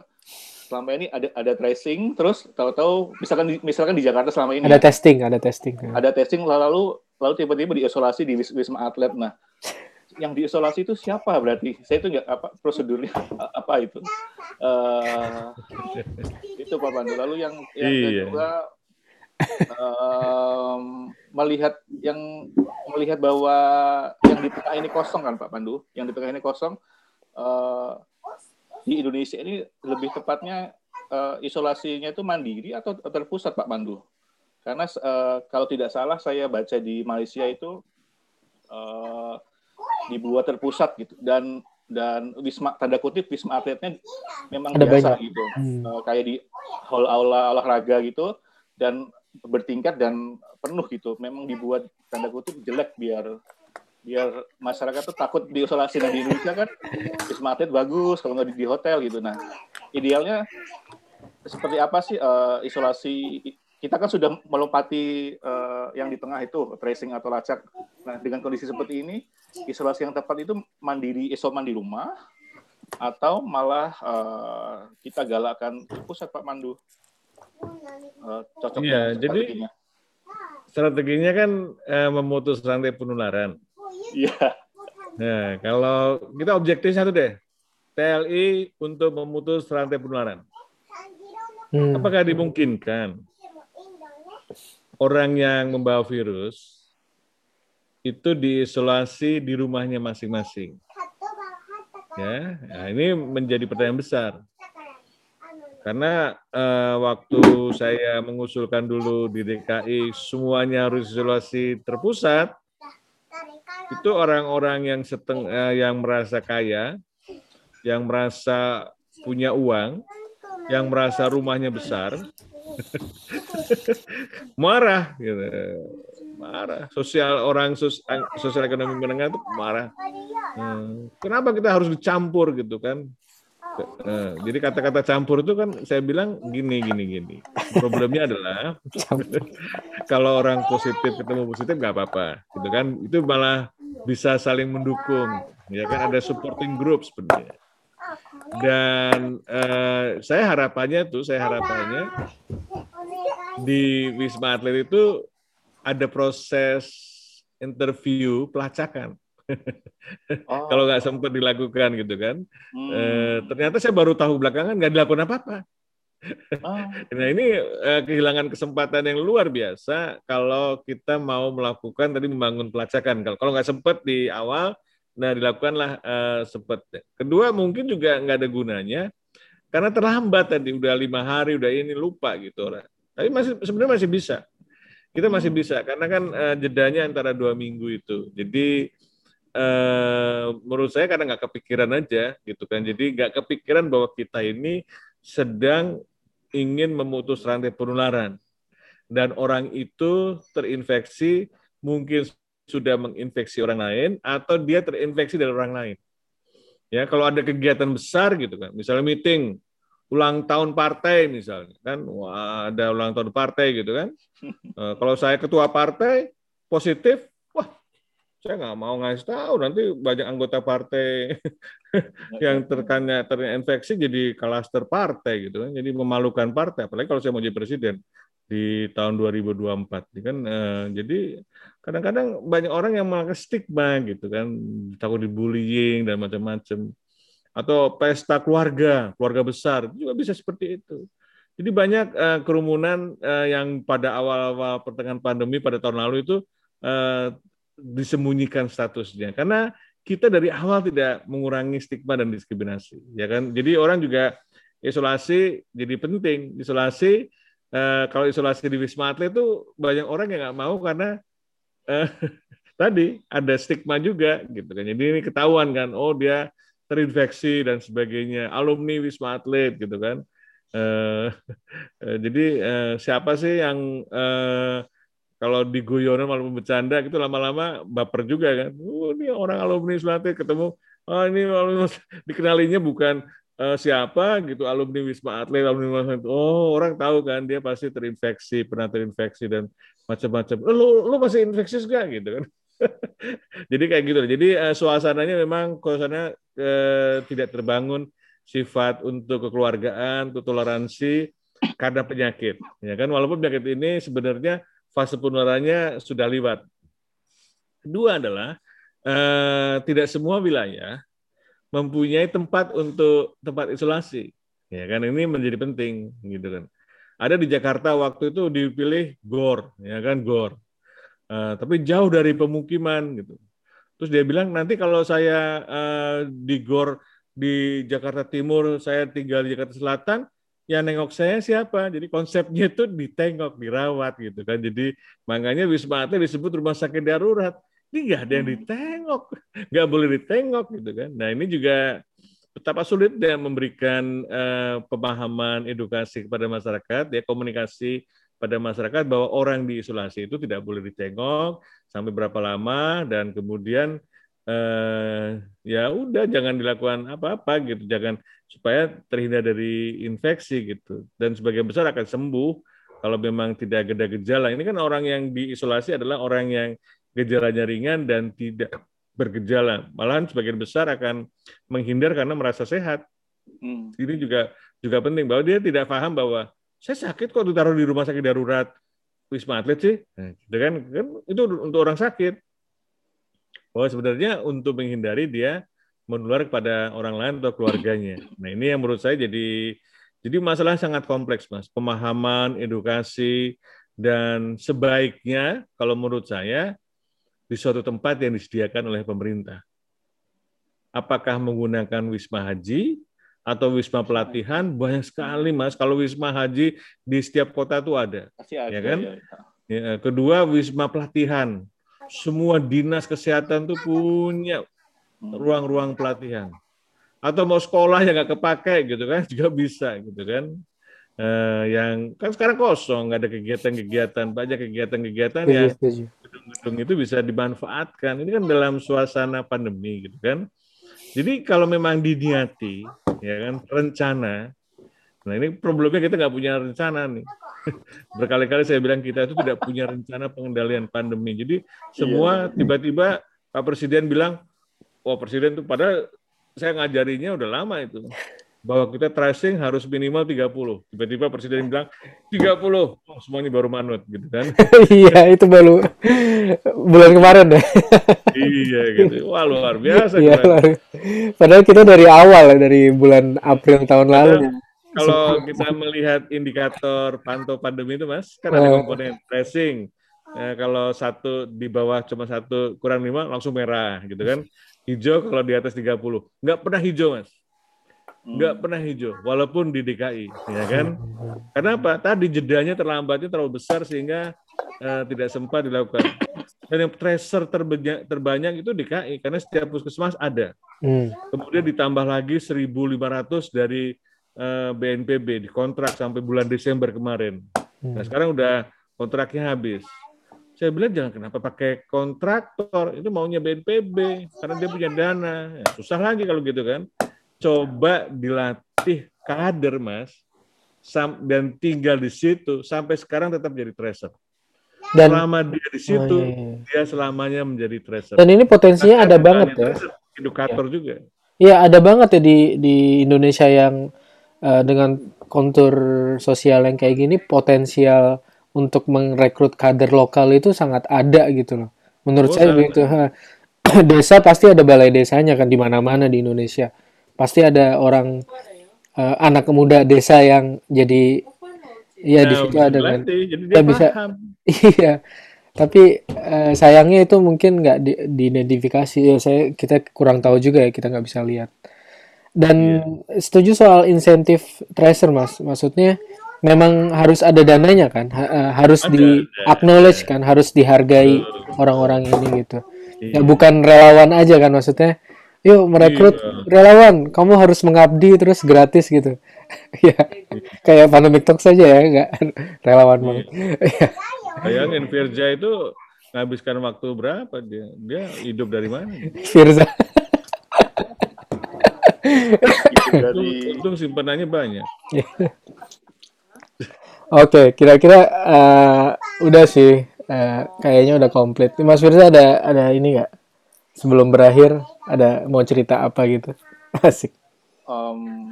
C: selama ini ada ada tracing terus tahu-tahu misalkan di, misalkan di Jakarta selama ini
B: ada testing ada testing
C: ada testing lalu lalu tiba-tiba diisolasi di wisma atlet. Nah yang diisolasi itu siapa berarti? Saya itu nggak apa prosedurnya [LAUGHS] apa itu? Uh, itu Pak Pandu. Lalu yang yang iya. kedua um, melihat yang melihat bahwa yang di tengah ini kosong kan Pak Pandu? Yang di tengah ini kosong uh, di Indonesia ini lebih tepatnya uh, isolasinya itu mandiri atau terpusat Pak Pandu? Karena uh, kalau tidak salah saya baca di Malaysia itu uh, dibuat terpusat gitu dan dan wisma tanda kutip wisma atletnya memang Ada biasa banyak. gitu hmm. uh, kayak di hall aula olahraga gitu dan bertingkat dan penuh gitu memang dibuat tanda kutip jelek biar biar masyarakat tuh takut diisolasi. Nah di Indonesia kan wisma atlet bagus kalau nggak di, di hotel gitu. Nah idealnya seperti apa sih uh, isolasi? Kita kan sudah melompati uh, yang di tengah itu tracing atau lacak. Nah dengan kondisi seperti ini isolasi yang tepat itu mandiri isoman di rumah atau malah uh, kita galakan pusat Pak Mandu?
A: Uh, cocok ya, jadi strateginya. kan uh, memutus rantai penularan Iya. Nah, kalau kita objektif satu deh, TLI untuk memutus rantai penularan. Hmm. Apakah dimungkinkan orang yang membawa virus itu diisolasi di rumahnya masing-masing? Ya, nah ini menjadi pertanyaan besar. Karena uh, waktu saya mengusulkan dulu di DKI semuanya harus isolasi terpusat, itu orang-orang yang seteng eh, yang merasa kaya, yang merasa punya uang, yang merasa rumahnya besar, [LAUGHS] marah, gitu. marah. Sosial orang sos, sosial ekonomi menengah itu marah. Hmm, kenapa kita harus dicampur gitu kan? Nah, jadi kata-kata campur itu kan saya bilang gini gini gini. Problemnya adalah [LAUGHS] [LAUGHS] kalau orang positif ketemu positif nggak apa-apa, gitu kan? Itu malah bisa saling mendukung, ya kan ada supporting group sebenarnya. Dan uh, saya harapannya tuh, saya harapannya di Wisma Atlet itu ada proses interview pelacakan oh. [LAUGHS] kalau nggak sempat dilakukan gitu kan. Hmm. E, ternyata saya baru tahu belakangan nggak dilakukan apa-apa. Nah ini e, kehilangan kesempatan yang luar biasa kalau kita mau melakukan tadi membangun pelacakan. Kalau kalau nggak sempat di awal, nah dilakukanlah e, sempat. Kedua mungkin juga nggak ada gunanya karena terlambat tadi udah lima hari udah ini lupa gitu orang. Tapi masih sebenarnya masih bisa. Kita masih bisa karena kan uh, jedanya antara dua minggu itu. Jadi eh, menurut saya karena nggak kepikiran aja gitu kan. Jadi nggak kepikiran bahwa kita ini sedang ingin memutus rantai penularan dan orang itu terinfeksi mungkin sudah menginfeksi orang lain atau dia terinfeksi dari orang lain. Ya, kalau ada kegiatan besar gitu kan, misalnya meeting ulang tahun partai misalnya kan, wah ada ulang tahun partai gitu kan. Uh, [LAUGHS] kalau saya ketua partai positif, saya nggak mau ngasih tahu. Nanti banyak anggota partai [LAUGHS] yang terkena terinfeksi jadi klaster partai gitu kan, jadi memalukan partai. Apalagi kalau saya mau jadi presiden di tahun 2024 kan. Uh, jadi kadang-kadang banyak orang yang melakukan stigma gitu kan. Takut dibullying dan macam-macam. Atau pesta keluarga keluarga besar. Juga bisa seperti itu. Jadi banyak uh, kerumunan uh, yang pada awal-awal pertengahan pandemi pada tahun lalu itu disembunyikan statusnya karena kita dari awal tidak mengurangi stigma dan diskriminasi ya kan jadi orang juga isolasi jadi penting isolasi eh, kalau isolasi di Wisma Atlet itu banyak orang yang nggak mau karena eh, [LAUGHS] tadi ada stigma juga gitu kan. Jadi ini ketahuan kan, oh dia terinfeksi dan sebagainya, alumni Wisma Atlet gitu kan. Eh, [LAUGHS] eh, jadi eh, siapa sih yang eh, kalau di guyonan malah bercanda gitu lama-lama baper juga kan. Oh, ini orang alumni Atlet ketemu, oh ini dikenalinya bukan uh, siapa gitu alumni Wisma Atlet, alumni Wisma Atlet. Oh, orang tahu kan dia pasti terinfeksi, pernah terinfeksi dan macam-macam. Lu lu masih infeksius gak gitu kan? [LAUGHS] Jadi kayak gitu. Jadi uh, suasananya memang suasana uh, tidak terbangun sifat untuk kekeluargaan, untuk toleransi karena penyakit. Ya kan walaupun penyakit ini sebenarnya fase penularannya sudah lewat. Kedua adalah uh, tidak semua wilayah mempunyai tempat untuk tempat isolasi. Ya kan ini menjadi penting gitu kan. Ada di Jakarta waktu itu dipilih GOR, ya kan GOR. Uh, tapi jauh dari pemukiman gitu. Terus dia bilang nanti kalau saya uh, di GOR di Jakarta Timur, saya tinggal di Jakarta Selatan, yang nengok saya siapa? Jadi konsepnya itu ditengok, dirawat gitu kan. Jadi makanya Wisma Atlet disebut rumah sakit darurat ini nggak ada yang hmm. ditengok, [LAUGHS] nggak boleh ditengok gitu kan. Nah ini juga betapa sulit dia memberikan uh, pemahaman edukasi kepada masyarakat, ya komunikasi pada masyarakat bahwa orang diisolasi itu tidak boleh ditengok sampai berapa lama dan kemudian uh, ya udah jangan dilakukan apa-apa gitu, jangan supaya terhindar dari infeksi gitu dan sebagian besar akan sembuh kalau memang tidak ada gejala. Ini kan orang yang diisolasi adalah orang yang gejalanya ringan dan tidak bergejala. Malahan sebagian besar akan menghindar karena merasa sehat. Hmm. Ini juga juga penting bahwa dia tidak paham bahwa saya sakit kok ditaruh di rumah sakit darurat Wisma Atlet sih. Nah, gitu kan, kan itu untuk orang sakit. Bahwa sebenarnya untuk menghindari dia menular kepada orang lain atau keluarganya. Nah, ini yang menurut saya jadi jadi masalah sangat kompleks, Mas. Pemahaman, edukasi dan sebaiknya kalau menurut saya di suatu tempat yang disediakan oleh pemerintah. Apakah menggunakan wisma haji atau wisma pelatihan? Banyak sekali, Mas. Kalau wisma haji di setiap kota itu ada, ada ya kan? Ya, ya. Ya, kedua, wisma pelatihan. Semua dinas kesehatan itu punya ruang-ruang pelatihan. Atau mau sekolah yang nggak kepake gitu kan [LAUGHS] juga bisa gitu kan. Eh, yang kan sekarang kosong, nggak ada kegiatan-kegiatan, banyak kegiatan-kegiatan yang gedung-gedung itu bisa dimanfaatkan. Ini kan dalam suasana pandemi gitu kan. Jadi kalau memang diniati, ya kan rencana. Nah ini problemnya kita nggak punya rencana nih. Berkali-kali saya bilang kita itu tidak punya rencana pengendalian pandemi. Jadi semua iya. tiba-tiba Pak Presiden bilang, oh Presiden itu padahal saya ngajarinya udah lama itu bahwa kita tracing harus minimal 30. Tiba-tiba presiden bilang 30. Oh, semua ini baru manut gitu kan. [LAUGHS]
B: iya, itu baru bulan kemarin ya.
A: iya gitu. Wah, luar biasa.
B: Iya, luar. Padahal kita dari awal dari bulan April tahun lalu.
A: Kalau kita melihat indikator pantau pandemi itu, Mas, kan ada oh. komponen tracing. Ya, kalau satu di bawah cuma satu kurang lima langsung merah gitu kan. Hijau kalau di atas 30. Nggak pernah hijau, Mas nggak pernah hijau, walaupun di DKI, ya kan? Kenapa? Tadi jedanya terlambatnya terlalu besar sehingga uh, tidak sempat dilakukan. Dan yang tracer terbanyak, terbanyak itu DKI karena setiap puskesmas ada. Hmm. Kemudian ditambah lagi 1.500 dari eh, BNPB di kontrak sampai bulan Desember kemarin. Hmm. Nah sekarang udah kontraknya habis. Saya bilang jangan kenapa pakai kontraktor, itu maunya BNPB karena dia punya dana. Ya, susah lagi kalau gitu kan. Coba dilatih kader mas, dan tinggal di situ sampai sekarang tetap jadi tracer. Dan selama dia di situ, oh, iya, iya. dia selamanya menjadi tracer.
B: Dan ini potensinya ada banget ya.
A: Edukator ya. juga.
B: Iya, ada banget ya di di Indonesia yang uh, dengan kontur sosial yang kayak gini potensial untuk merekrut kader lokal itu sangat ada gitu loh. Menurut oh, saya begitu. [CLEARS THROAT] Desa pasti ada balai desanya kan di mana-mana di Indonesia. Pasti ada orang uh, anak muda desa yang jadi Iya nah, di situ ada kan. Jadi dia bisa. [LAUGHS] Iya. Tapi uh, sayangnya itu mungkin nggak di, diidentifikasi. Ya, saya kita kurang tahu juga ya kita nggak bisa lihat. Dan yeah. setuju soal insentif tracer mas. Maksudnya memang harus ada dananya kan. Ha, uh, harus ada, di acknowledge kan. Harus dihargai orang-orang ini gitu. Yeah. Ya bukan relawan aja kan maksudnya. Yuk merekrut yeah. relawan. Kamu harus mengabdi terus gratis gitu [LAUGHS] ya kayak pandemic talk saja ya nggak [LAUGHS] relawan banget
A: iya. [LAUGHS] bayangin Firza itu menghabiskan waktu berapa dia dia hidup dari mana
B: Firza
A: dari... untung, simpanannya banyak [LAUGHS]
B: Oke, kira-kira uh, udah sih, uh, kayaknya udah komplit. Mas Firza ada ada ini nggak? Sebelum berakhir, ada mau cerita apa gitu? [LAUGHS] Asik. Um,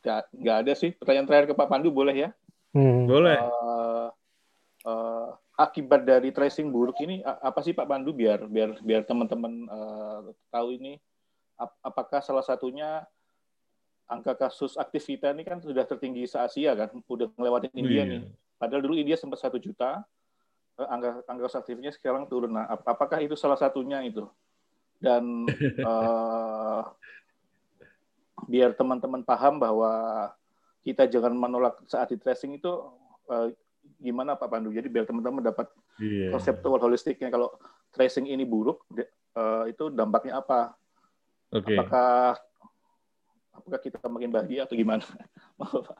C: Gak, gak ada sih. Pertanyaan terakhir ke Pak Pandu boleh ya?
A: Hmm. Boleh. Uh,
C: uh, akibat dari tracing buruk ini apa sih Pak Pandu biar biar biar teman-teman uh, tahu ini ap apakah salah satunya angka kasus aktif kita ini kan sudah tertinggi se Asia kan, udah ngelewatin India yeah. nih. Padahal dulu India sempat satu juta, angka angka kasus aktifnya sekarang turun. Nah, ap apakah itu salah satunya itu? Dan uh, [LAUGHS] biar teman-teman paham bahwa kita jangan menolak saat di tracing itu uh, gimana Pak Pandu. Jadi biar teman-teman dapat yeah. konseptual holistiknya kalau tracing ini buruk uh, itu dampaknya apa? Okay. Apakah apakah kita makin bahagia atau gimana? [LAUGHS]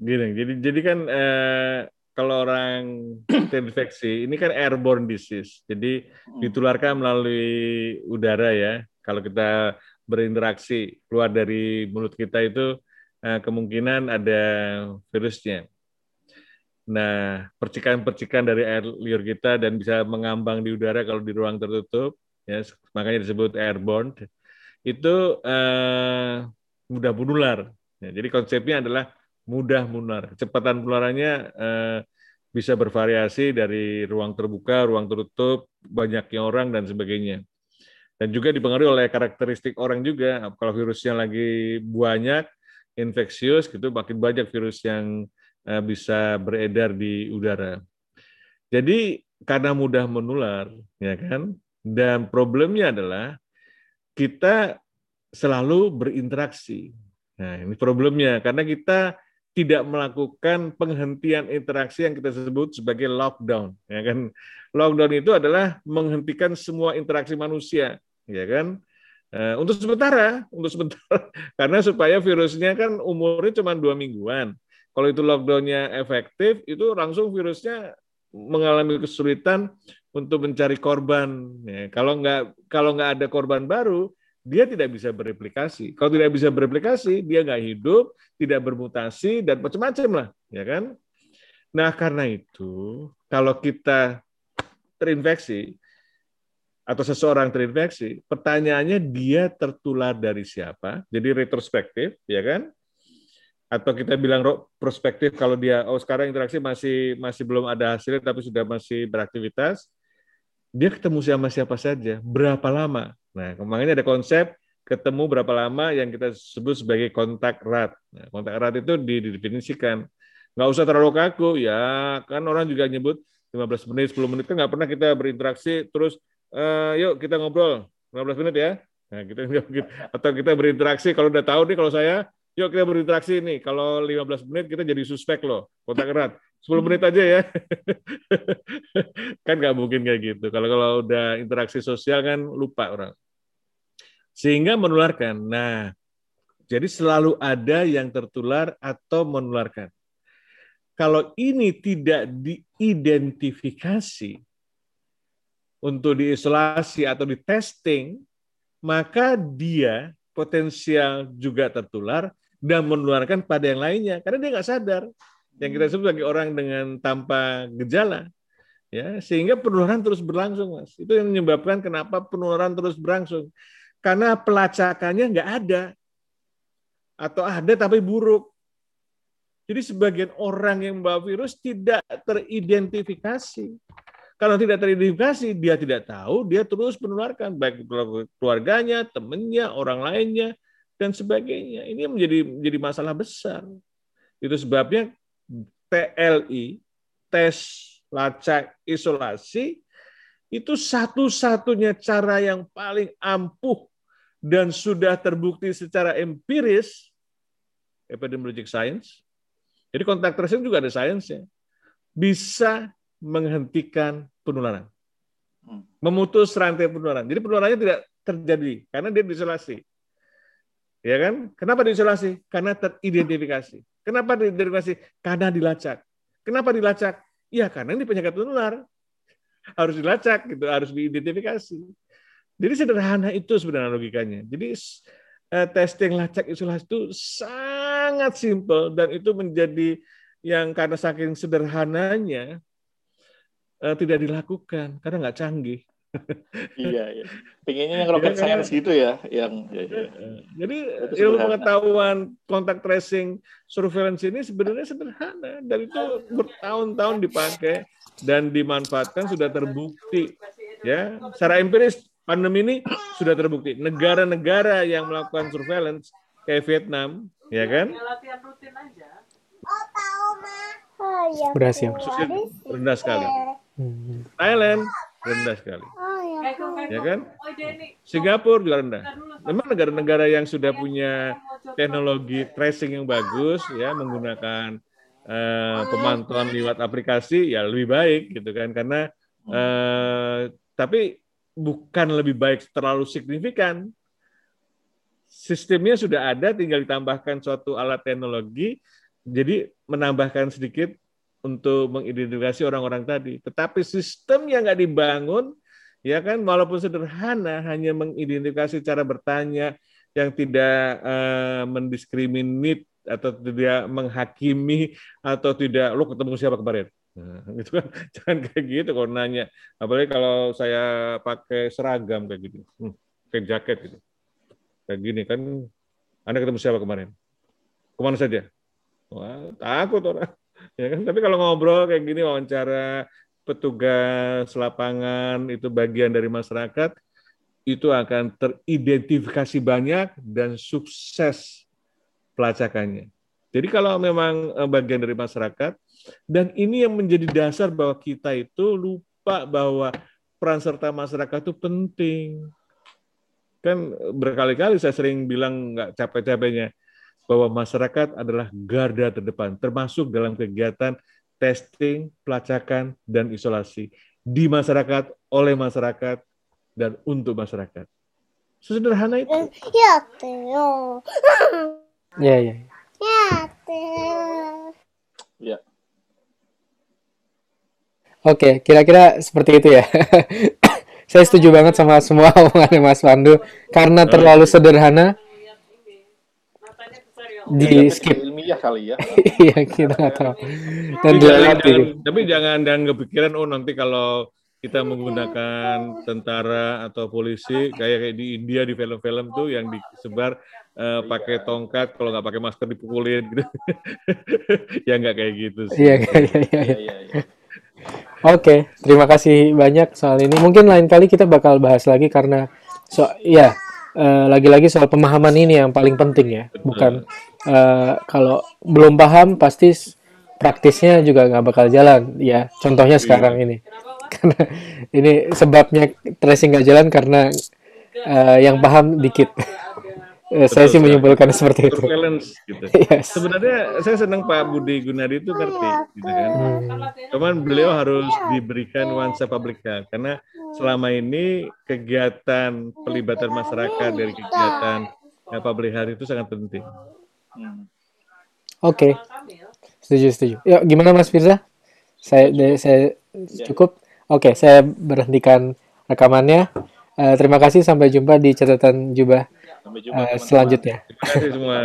A: Gini, jadi jadi kan eh, kalau orang [CLEARS THROAT] terinfeksi ini kan airborne disease, jadi hmm. ditularkan melalui udara ya. Kalau kita berinteraksi keluar dari mulut kita itu uh, kemungkinan ada virusnya. Nah, percikan-percikan dari air liur kita dan bisa mengambang di udara kalau di ruang tertutup, ya, makanya disebut airborne, itu uh, mudah menular. Ya, jadi konsepnya adalah mudah menular. Kecepatan penularannya uh, bisa bervariasi dari ruang terbuka, ruang tertutup, banyaknya orang dan sebagainya dan juga dipengaruhi oleh karakteristik orang juga. Kalau virusnya lagi banyak, infeksius, gitu makin banyak virus yang eh, bisa beredar di udara. Jadi karena mudah menular, ya kan? Dan problemnya adalah kita selalu berinteraksi. Nah, ini problemnya karena kita tidak melakukan penghentian interaksi yang kita sebut sebagai lockdown, ya kan? Lockdown itu adalah menghentikan semua interaksi manusia ya kan? Uh, untuk sementara, untuk sementara, [LAUGHS] karena supaya virusnya kan umurnya cuma dua mingguan. Kalau itu lockdownnya efektif, itu langsung virusnya mengalami kesulitan untuk mencari korban. Ya, kalau nggak kalau nggak ada korban baru, dia tidak bisa bereplikasi. Kalau tidak bisa bereplikasi, dia nggak hidup, tidak bermutasi dan macam-macam lah, ya kan? Nah karena itu, kalau kita terinfeksi, atau seseorang terinfeksi, pertanyaannya dia tertular dari siapa? Jadi retrospektif, ya kan? Atau kita bilang prospektif kalau dia oh sekarang interaksi masih masih belum ada hasilnya tapi sudah masih beraktivitas, dia ketemu sama siapa saja, berapa lama? Nah, kemarin ada konsep ketemu berapa lama yang kita sebut sebagai kontak erat. Nah, kontak erat itu didefinisikan. Nggak usah terlalu kaku, ya kan orang juga nyebut 15 menit, 10 menit kan nggak pernah kita berinteraksi terus uh, yuk kita ngobrol 15 menit ya. Nah, kita [LAUGHS] nggak mungkin. Atau kita berinteraksi kalau udah tahu nih kalau saya, yuk kita berinteraksi nih. Kalau 15 menit kita jadi suspek loh, kontak erat. 10 menit aja ya. [LAUGHS] kan nggak mungkin kayak gitu. Kalau kalau udah interaksi sosial kan lupa orang. Sehingga menularkan. Nah, jadi selalu ada yang tertular atau menularkan. Kalau ini tidak diidentifikasi untuk diisolasi atau di testing, maka dia potensial juga tertular dan menularkan pada yang lainnya karena dia nggak sadar yang kita sebut sebagai orang dengan tanpa gejala ya sehingga penularan terus berlangsung mas itu yang menyebabkan kenapa penularan terus berlangsung karena pelacakannya nggak ada atau ada tapi buruk jadi sebagian orang yang membawa virus tidak teridentifikasi. Karena tidak teridentifikasi, dia tidak tahu, dia terus menularkan baik keluarganya, temannya, orang lainnya, dan sebagainya. Ini menjadi menjadi masalah besar. Itu sebabnya TLI, tes lacak isolasi, itu satu-satunya cara yang paling ampuh dan sudah terbukti secara empiris, epidemiologic science, jadi kontak tracing juga ada sainsnya. Bisa menghentikan penularan. Hmm. Memutus rantai penularan. Jadi penularannya tidak terjadi karena dia diisolasi. Ya kan? Kenapa diisolasi? Karena teridentifikasi. Kenapa teridentifikasi? Karena dilacak. Kenapa dilacak? Ya karena ini penyakit penular. Harus dilacak gitu, harus diidentifikasi. Jadi sederhana itu sebenarnya logikanya. Jadi eh, testing lacak isolasi itu sangat simpel dan itu menjadi yang karena saking sederhananya eh, tidak dilakukan karena nggak canggih.
C: Iya, iya. Pengennya yang rocket ya, science gitu ya, yang. Ya, ya.
A: Jadi ilmu pengetahuan kontak tracing surveillance ini sebenarnya sederhana dan itu bertahun-tahun dipakai dan dimanfaatkan sudah terbukti ya secara empiris pandemi ini sudah terbukti. Negara-negara yang melakukan surveillance kayak Vietnam, ya kan?
B: Oh, iya. Berhasil.
A: rendah sekali. Hmm. Thailand rendah sekali. Oh, iya. Ya kan? Singapura juga rendah. Memang negara-negara yang sudah punya teknologi tracing yang bagus, ya menggunakan uh, pemantauan lewat aplikasi, ya lebih baik gitu kan? Karena uh, tapi bukan lebih baik terlalu signifikan. Sistemnya sudah ada, tinggal ditambahkan suatu alat teknologi, jadi menambahkan sedikit untuk mengidentifikasi orang-orang tadi. Tetapi sistem yang nggak dibangun, ya kan, walaupun sederhana, hanya mengidentifikasi cara bertanya yang tidak uh, mendiskriminit atau tidak menghakimi atau tidak lo ketemu siapa kemarin Nah, [LAUGHS] gitu kan jangan kayak gitu kalau nanya. Apalagi kalau saya pakai seragam kayak gitu, hmm, kayak jaket gitu. Kayak gini kan, Anda ketemu siapa kemarin? Ke mana saja? Wah, takut orang. Ya kan? Tapi kalau ngobrol kayak gini, wawancara petugas lapangan itu bagian dari masyarakat, itu akan teridentifikasi banyak dan sukses pelacakannya. Jadi kalau memang eh, bagian dari masyarakat, dan ini yang menjadi dasar bahwa kita itu lupa bahwa peran serta masyarakat itu penting. Kan berkali-kali saya sering bilang nggak capek-capeknya bahwa masyarakat adalah garda terdepan, termasuk dalam kegiatan testing, pelacakan, dan isolasi di masyarakat, oleh masyarakat, dan untuk masyarakat. Sesederhana itu. Ya,
B: ya. Ya, ya. Oke, kira-kira seperti itu ya. [COUGHS] Saya setuju banget sama semua [LAUGHS] omongannya Mas Pandu karena terlalu sederhana di skip
C: ilmiah kali ya. [LAUGHS]
B: Iya, kita nggak tahu.
A: Dan tapi, jangan, jangan, tapi jangan dan kepikiran oh nanti kalau kita menggunakan tentara atau polisi kayak kayak di India di film-film tuh yang disebar uh, pakai tongkat kalau nggak pakai masker dipukulin gitu. [LAUGHS] ya nggak kayak gitu
B: sih. Iya, iya, iya. iya. iya, iya. Oke, terima kasih banyak soal ini. Mungkin lain kali kita bakal bahas lagi karena so ya uh, lagi-lagi soal pemahaman ini yang paling penting ya. Bukan uh, kalau belum paham pasti praktisnya juga nggak bakal jalan. Ya, contohnya iya. sekarang ini. Karena ini sebabnya tracing nggak jalan karena eh, yang paham dikit. [LAUGHS] Eh, saya sih
A: Betul,
B: menyimpulkan seperti itu.
A: gitu. [LAUGHS]
B: Yes.
A: Sebenarnya saya senang Pak Budi Gunadi itu ngerti, gitu kan.
B: Hmm.
A: Cuman beliau harus diberikan nuansa public health karena selama ini kegiatan pelibatan masyarakat dari kegiatan ya, public health itu sangat penting.
C: Hmm.
B: Oke, setuju setuju. Ya gimana Mas Firza? Saya de- saya cukup. Oke, saya berhentikan rekamannya. Eh, terima kasih. Sampai jumpa di catatan jubah
C: Sampai jumpa
B: eh,
C: teman-teman.
B: selanjutnya.
A: Terima kasih semua.